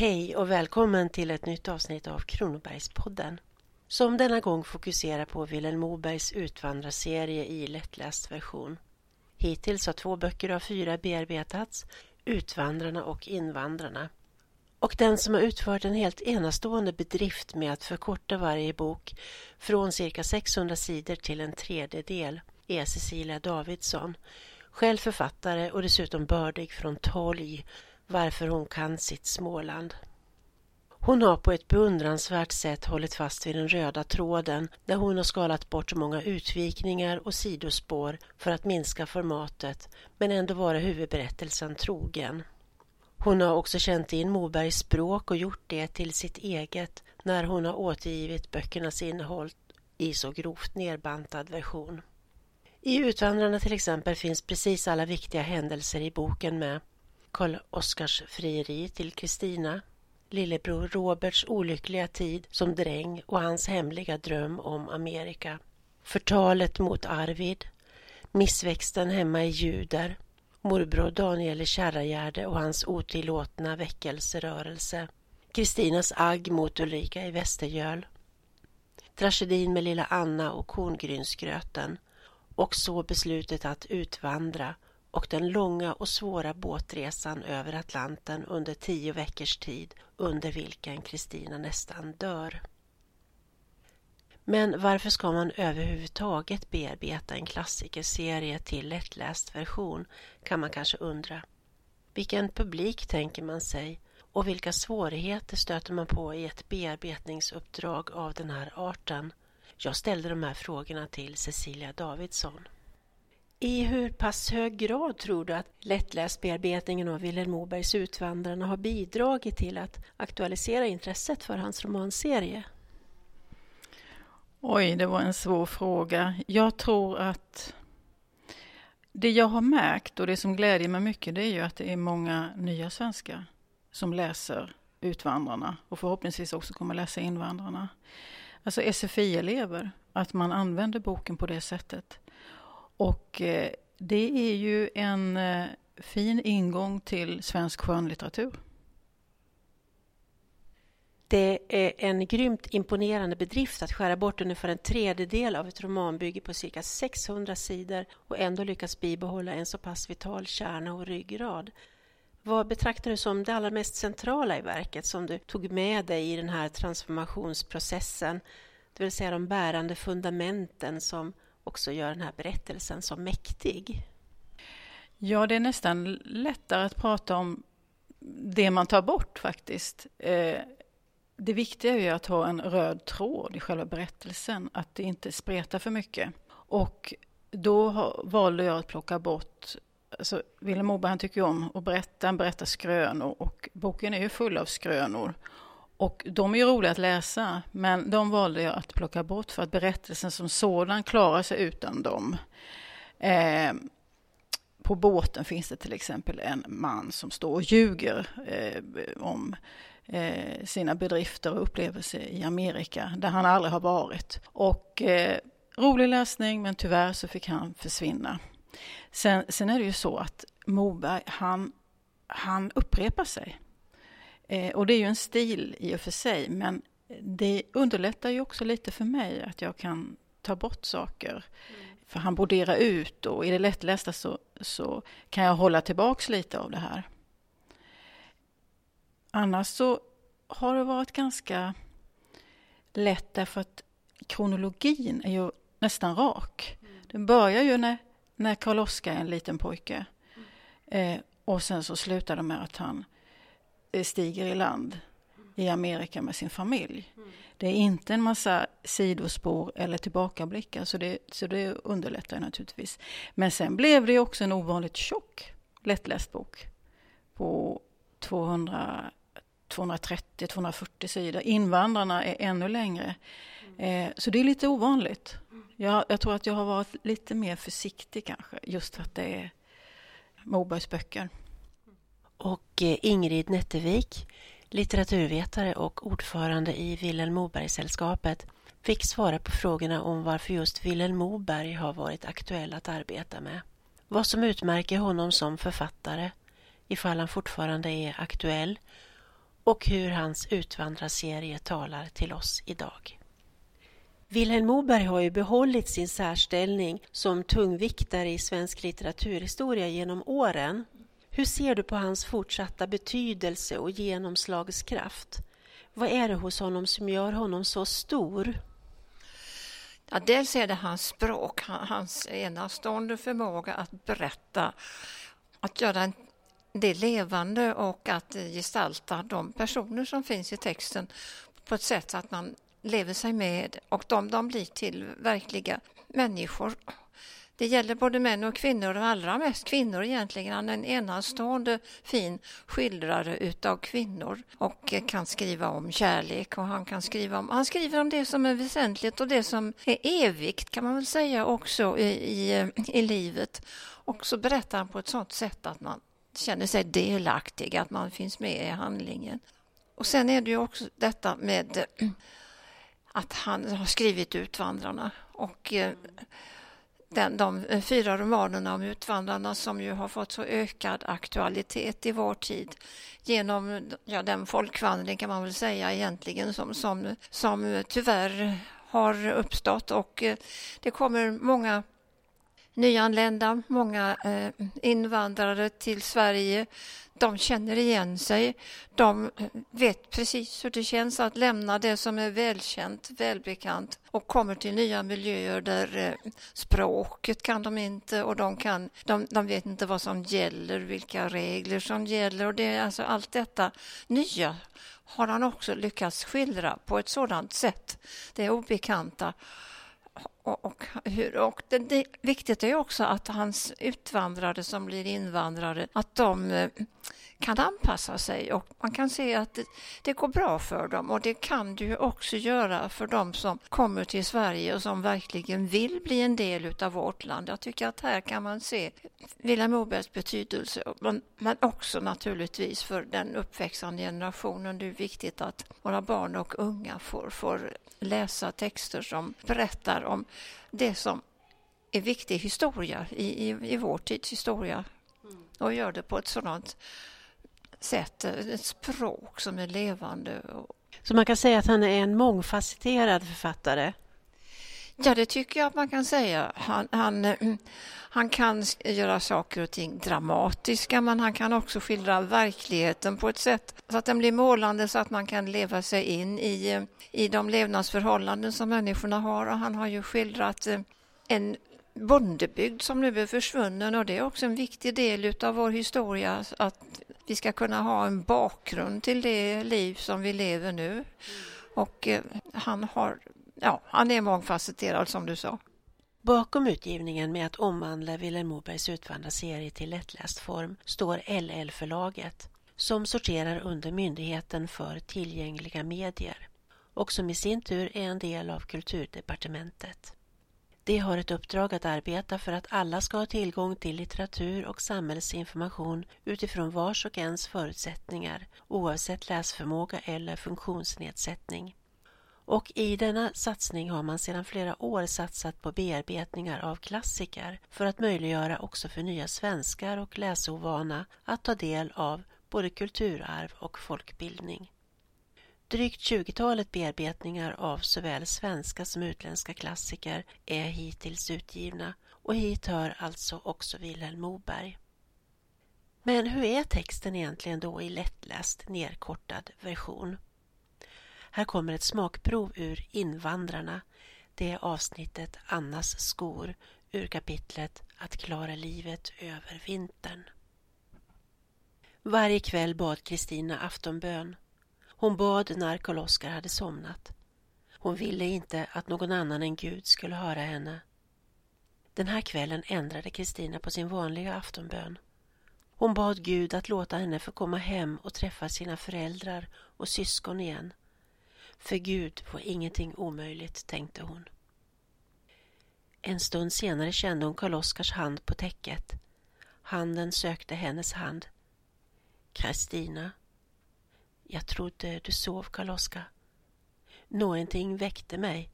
Hej och välkommen till ett nytt avsnitt av Kronobergspodden som denna gång fokuserar på Vilhelm Mobergs utvandrarserie i lättläst version. Hittills har två böcker av fyra bearbetats, Utvandrarna och Invandrarna. Och den som har utfört en helt enastående bedrift med att förkorta varje bok från cirka 600 sidor till en tredjedel är Cecilia Davidsson, själv författare och dessutom bördig från tolg varför hon kan sitt Småland. Hon har på ett beundransvärt sätt hållit fast vid den röda tråden där hon har skalat bort många utvikningar och sidospår för att minska formatet men ändå vara huvudberättelsen trogen. Hon har också känt in Mobergs språk och gjort det till sitt eget när hon har återgivit böckernas innehåll i så grovt nerbantad version. I Utvandrarna till exempel finns precis alla viktiga händelser i boken med Karl Oskars frieri till Kristina, lillebror Roberts olyckliga tid som dräng och hans hemliga dröm om Amerika, förtalet mot Arvid, missväxten hemma i Juder, morbror Daniel i Kärragärde och hans otillåtna väckelserörelse, Kristinas agg mot Ulrika i Västergöl, tragedin med lilla Anna och korngrynsgröten och så beslutet att utvandra och den långa och svåra båtresan över Atlanten under tio veckors tid under vilken Kristina nästan dör. Men varför ska man överhuvudtaget bearbeta en klassikerserie till lättläst version kan man kanske undra. Vilken publik tänker man sig och vilka svårigheter stöter man på i ett bearbetningsuppdrag av den här arten? Jag ställde de här frågorna till Cecilia Davidsson. I hur pass hög grad tror du att lättläsbearbetningen av Vilhelm Mobergs Utvandrarna har bidragit till att aktualisera intresset för hans romanserie? Oj, det var en svår fråga. Jag tror att det jag har märkt och det som glädjer mig mycket det är ju att det är många nya svenskar som läser Utvandrarna och förhoppningsvis också kommer läsa Invandrarna. Alltså SFI-elever, att man använder boken på det sättet. Och eh, det är ju en eh, fin ingång till svensk skönlitteratur. Det är en grymt imponerande bedrift att skära bort ungefär en tredjedel av ett romanbygge på cirka 600 sidor och ändå lyckas bibehålla en så pass vital kärna och ryggrad. Vad betraktar du som det allra mest centrala i verket som du tog med dig i den här transformationsprocessen? Det vill säga de bärande fundamenten som också gör den här berättelsen så mäktig? Ja, det är nästan lättare att prata om det man tar bort faktiskt. Eh, det viktiga är ju att ha en röd tråd i själva berättelsen, att det inte spretar för mycket. Och då valde jag att plocka bort Alltså, Vilhelm Moberg han tycker om att berätta, han berättar skrönor och boken är ju full av skrönor. Och de är ju roliga att läsa, men de valde jag att plocka bort för att berättelsen som sådan klarar sig utan dem. Eh, på båten finns det till exempel en man som står och ljuger eh, om eh, sina bedrifter och upplevelser i Amerika, där han aldrig har varit. Och eh, rolig läsning, men tyvärr så fick han försvinna. Sen, sen är det ju så att Moberg, han, han upprepar sig. Eh, och det är ju en stil i och för sig, men det underlättar ju också lite för mig att jag kan ta bort saker. Mm. För han broderar ut och i det lättlästa så, så kan jag hålla tillbaks lite av det här. Annars så har det varit ganska lätt därför att kronologin är ju nästan rak. Mm. Den börjar ju när, när Karl Oskar är en liten pojke. Mm. Eh, och sen så slutar det med att han stiger i land i Amerika med sin familj. Mm. Det är inte en massa sidospår eller tillbakablickar så det, så det underlättar naturligtvis. Men sen blev det också en ovanligt tjock lättläst bok på 230-240 sidor. Invandrarna är ännu längre. Mm. Eh, så det är lite ovanligt. Mm. Jag, jag, tror att jag har varit lite mer försiktig kanske, just för att det är Mobergs böcker och eh, Ingrid Nättervik, litteraturvetare och ordförande i Vilhelm Moberg-sällskapet, fick svara på frågorna om varför just Vilhelm Moberg har varit aktuell att arbeta med. Vad som utmärker honom som författare, ifall han fortfarande är aktuell och hur hans utvandrarserie talar till oss idag. Vilhelm Moberg har ju behållit sin särställning som tungviktare i svensk litteraturhistoria genom åren. Hur ser du på hans fortsatta betydelse och genomslagskraft? Vad är det hos honom som gör honom så stor? Ja, dels är det hans språk, hans enastående förmåga att berätta, att göra det levande och att gestalta de personer som finns i texten på ett sätt så att man lever sig med och de, de blir till verkliga människor. Det gäller både män och kvinnor, och allra mest kvinnor egentligen. Han är en enastående fin skildrare utav kvinnor och kan skriva om kärlek och han kan skriva om, han skriver om det som är väsentligt och det som är evigt kan man väl säga också i, i, i livet. Och så berättar han på ett sådant sätt att man känner sig delaktig, att man finns med i handlingen. Och sen är det ju också detta med att han har skrivit Utvandrarna och eh, den, de fyra romanerna om Utvandrarna som ju har fått så ökad aktualitet i vår tid genom ja, den folkvandring kan man väl säga egentligen som, som, som tyvärr har uppstått och eh, det kommer många nyanlända, många eh, invandrare till Sverige. De känner igen sig. De vet precis hur det känns att lämna det som är välkänt, välbekant och kommer till nya miljöer där eh, språket kan de inte och de, kan, de, de vet inte vad som gäller, vilka regler som gäller och det är alltså allt detta nya har han också lyckats skildra på ett sådant sätt, det obekanta och, och, hur, och det, det, viktigt är också att hans utvandrare som blir invandrare, att de eh, kan anpassa sig och man kan se att det, det, går bra för dem och det kan du också göra för dem som kommer till Sverige och som verkligen vill bli en del av vårt land. Jag tycker att här kan man se Vilhelm Mobergs betydelse men, men också naturligtvis för den uppväxande generationen. Det är viktigt att våra barn och unga får, får läsa texter som berättar om det som är viktig historia i, i, i vår tids historia och gör det på ett sådant sätt, ett språk som är levande. Så man kan säga att han är en mångfacetterad författare? Ja, det tycker jag att man kan säga. Han, han, mm, han kan göra saker och ting dramatiska men han kan också skildra verkligheten på ett sätt så att den blir målande så att man kan leva sig in i, i de levnadsförhållanden som människorna har. Och han har ju skildrat eh, en bondebygd som nu är försvunnen och det är också en viktig del av vår historia att vi ska kunna ha en bakgrund till det liv som vi lever nu. Och eh, han, har, ja, han är mångfacetterad som du sa. Bakom utgivningen med att omvandla Vilhelm Mobergs utvandrarserie till lättläst form står LL-förlaget som sorterar under Myndigheten för tillgängliga medier och som i sin tur är en del av Kulturdepartementet. De har ett uppdrag att arbeta för att alla ska ha tillgång till litteratur och samhällsinformation utifrån vars och ens förutsättningar oavsett läsförmåga eller funktionsnedsättning. Och i denna satsning har man sedan flera år satsat på bearbetningar av klassiker för att möjliggöra också för nya svenskar och läsovana att ta del av både kulturarv och folkbildning. Drygt 20-talet bearbetningar av såväl svenska som utländska klassiker är hittills utgivna och hit hör alltså också Vilhelm Moberg. Men hur är texten egentligen då i lättläst nedkortad version? Här kommer ett smakprov ur Invandrarna. Det är avsnittet Annas skor ur kapitlet Att klara livet över vintern. Varje kväll bad Kristina aftonbön. Hon bad när Karl-Oskar hade somnat. Hon ville inte att någon annan än Gud skulle höra henne. Den här kvällen ändrade Kristina på sin vanliga aftonbön. Hon bad Gud att låta henne få komma hem och träffa sina föräldrar och syskon igen. För Gud var ingenting omöjligt, tänkte hon. En stund senare kände hon Karl-Oskars hand på täcket. Handen sökte hennes hand. Kristina, jag trodde du sov, Karl-Oskar. Någonting väckte mig.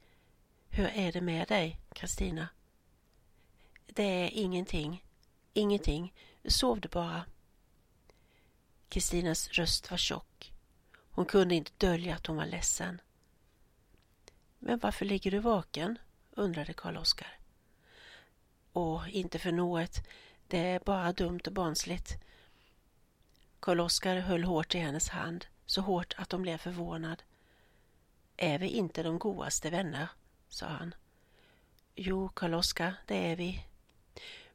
Hur är det med dig, Kristina? Det är ingenting. Ingenting. Sov du bara. Kristinas röst var tjock. Hon kunde inte dölja att hon var ledsen. Men varför ligger du vaken? undrade Karl Oskar. Åh, inte för något. Det är bara dumt och barnsligt. Karl Oskar höll hårt i hennes hand, så hårt att hon blev förvånad. Är vi inte de godaste vänner? sa han. Jo, Karl Oskar, det är vi.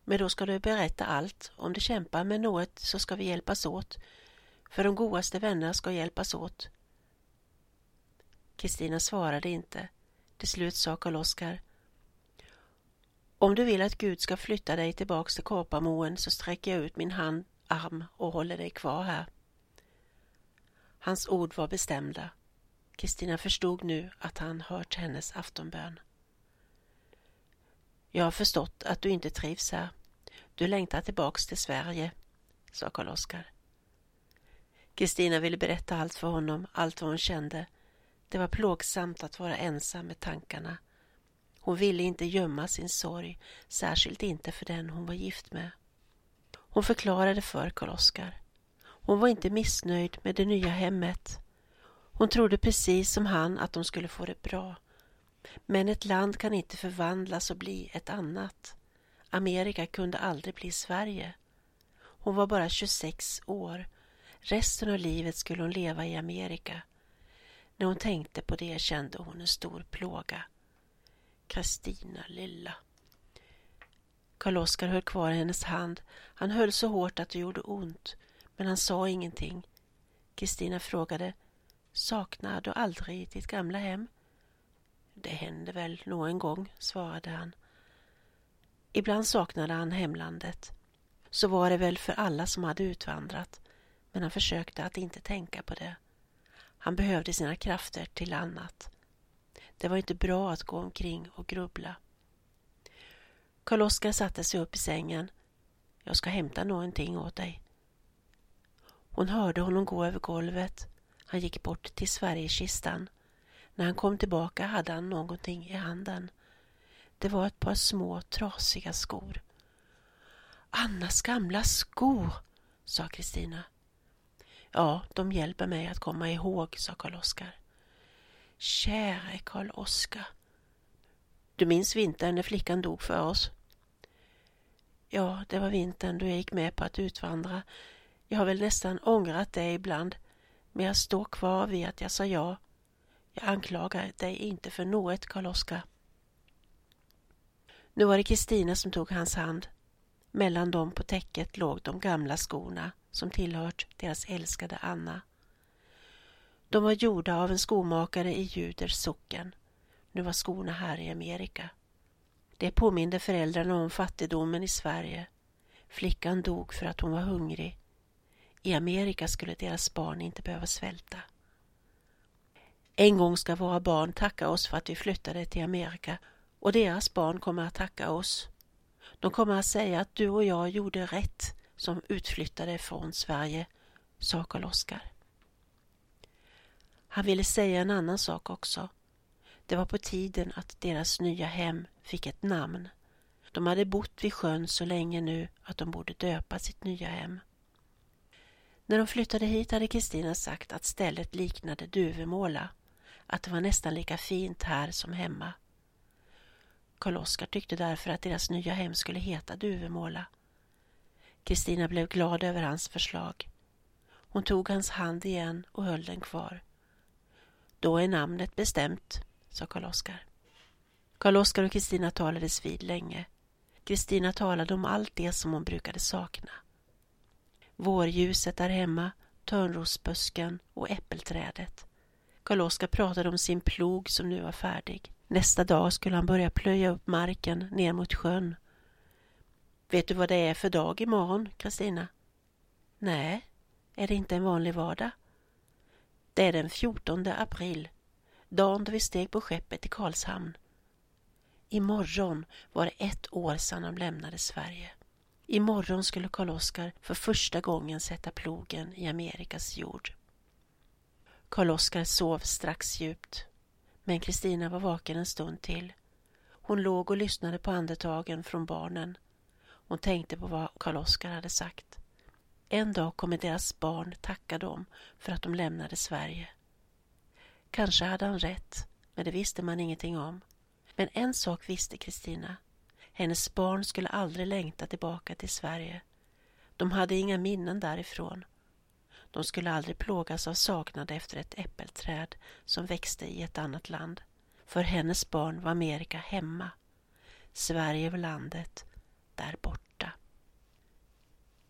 Men då ska du berätta allt. Om du kämpar med något så ska vi hjälpas åt. För de godaste vänner ska hjälpas åt. Kristina svarade inte. Till slut sa Karl Oskar. Om du vill att Gud ska flytta dig tillbaks till Korpamoen så sträcker jag ut min hand, arm och håller dig kvar här. Hans ord var bestämda. Kristina förstod nu att han hört hennes aftonbön. Jag har förstått att du inte trivs här. Du längtar tillbaks till Sverige, sa Karl Oskar. Kristina ville berätta allt för honom, allt vad hon kände. Det var plågsamt att vara ensam med tankarna. Hon ville inte gömma sin sorg, särskilt inte för den hon var gift med. Hon förklarade för Karl Oskar. Hon var inte missnöjd med det nya hemmet. Hon trodde precis som han att de skulle få det bra. Men ett land kan inte förvandlas och bli ett annat. Amerika kunde aldrig bli Sverige. Hon var bara 26 år. Resten av livet skulle hon leva i Amerika. När hon tänkte på det kände hon en stor plåga. Kristina lilla. Karl-Oskar höll kvar hennes hand. Han höll så hårt att det gjorde ont, men han sa ingenting. Kristina frågade, saknar du aldrig ditt gamla hem? Det händer väl någon gång, svarade han. Ibland saknade han hemlandet. Så var det väl för alla som hade utvandrat, men han försökte att inte tänka på det. Han behövde sina krafter till annat. Det var inte bra att gå omkring och grubbla. Karl-Oskar satte sig upp i sängen. Jag ska hämta någonting åt dig. Hon hörde honom gå över golvet. Han gick bort till Sverigekistan. När han kom tillbaka hade han någonting i handen. Det var ett par små trasiga skor. Annas gamla sko! sa Kristina. Ja, de hjälper mig att komma ihåg, sa Karl-Oskar. Käre Karl-Oskar. Du minns vintern när flickan dog för oss? Ja, det var vintern då jag gick med på att utvandra. Jag har väl nästan ångrat det ibland, men jag står kvar vid att jag sa ja. Jag anklagar dig inte för något, Karl-Oskar. Nu var det Kristina som tog hans hand. Mellan dem på täcket låg de gamla skorna som tillhört deras älskade Anna. De var gjorda av en skomakare i Juders socken. Nu var skorna här i Amerika. Det påminde föräldrarna om fattigdomen i Sverige. Flickan dog för att hon var hungrig. I Amerika skulle deras barn inte behöva svälta. En gång ska våra barn tacka oss för att vi flyttade till Amerika och deras barn kommer att tacka oss. De kommer att säga att du och jag gjorde rätt som utflyttade från Sverige, sa Karl Oskar. Han ville säga en annan sak också. Det var på tiden att deras nya hem fick ett namn. De hade bott vid sjön så länge nu att de borde döpa sitt nya hem. När de flyttade hit hade Kristina sagt att stället liknade Duvemåla, att det var nästan lika fint här som hemma. Karl-Oskar tyckte därför att deras nya hem skulle heta Duvemåla. Kristina blev glad över hans förslag. Hon tog hans hand igen och höll den kvar. Då är namnet bestämt, sa Karl-Oskar. Karl-Oskar och Kristina talades vid länge. Kristina talade om allt det som hon brukade sakna. Vårljuset där hemma, törnrosbusken och äppelträdet. Karl-Oskar pratade om sin plog som nu var färdig. Nästa dag skulle han börja plöja upp marken ner mot sjön. Vet du vad det är för dag imorgon, Kristina? Nej, är det inte en vanlig vardag? Det är den 14 april, dagen då vi steg på skeppet i Karlshamn. Imorgon var det ett år sedan han lämnade Sverige. Imorgon skulle Karl Oskar för första gången sätta plogen i Amerikas jord. Karl Oskar sov strax djupt, men Kristina var vaken en stund till. Hon låg och lyssnade på andetagen från barnen. Hon tänkte på vad Karl Oskar hade sagt. En dag kommer deras barn tacka dem för att de lämnade Sverige. Kanske hade han rätt, men det visste man ingenting om. Men en sak visste Kristina. Hennes barn skulle aldrig längta tillbaka till Sverige. De hade inga minnen därifrån. De skulle aldrig plågas av saknad efter ett äppelträd som växte i ett annat land. För hennes barn var Amerika hemma. Sverige var landet där borta.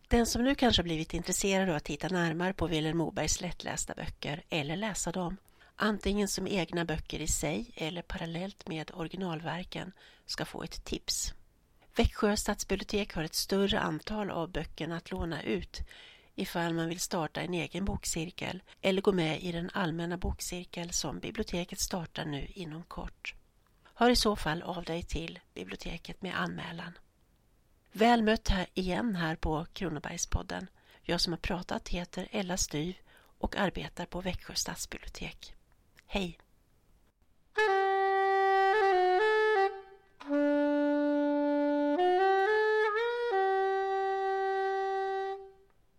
Den som nu kanske blivit intresserad av att titta närmare på Vilhelm Mobergs lättlästa böcker eller läsa dem, antingen som egna böcker i sig eller parallellt med originalverken, ska få ett tips. Växjö stadsbibliotek har ett större antal av böckerna att låna ut ifall man vill starta en egen bokcirkel eller gå med i den allmänna bokcirkel som biblioteket startar nu inom kort. Hör i så fall av dig till biblioteket med anmälan. Väl mött här igen här på Kronobergspodden. Jag som har pratat heter Ella Styv och arbetar på Växjö stadsbibliotek. Hej!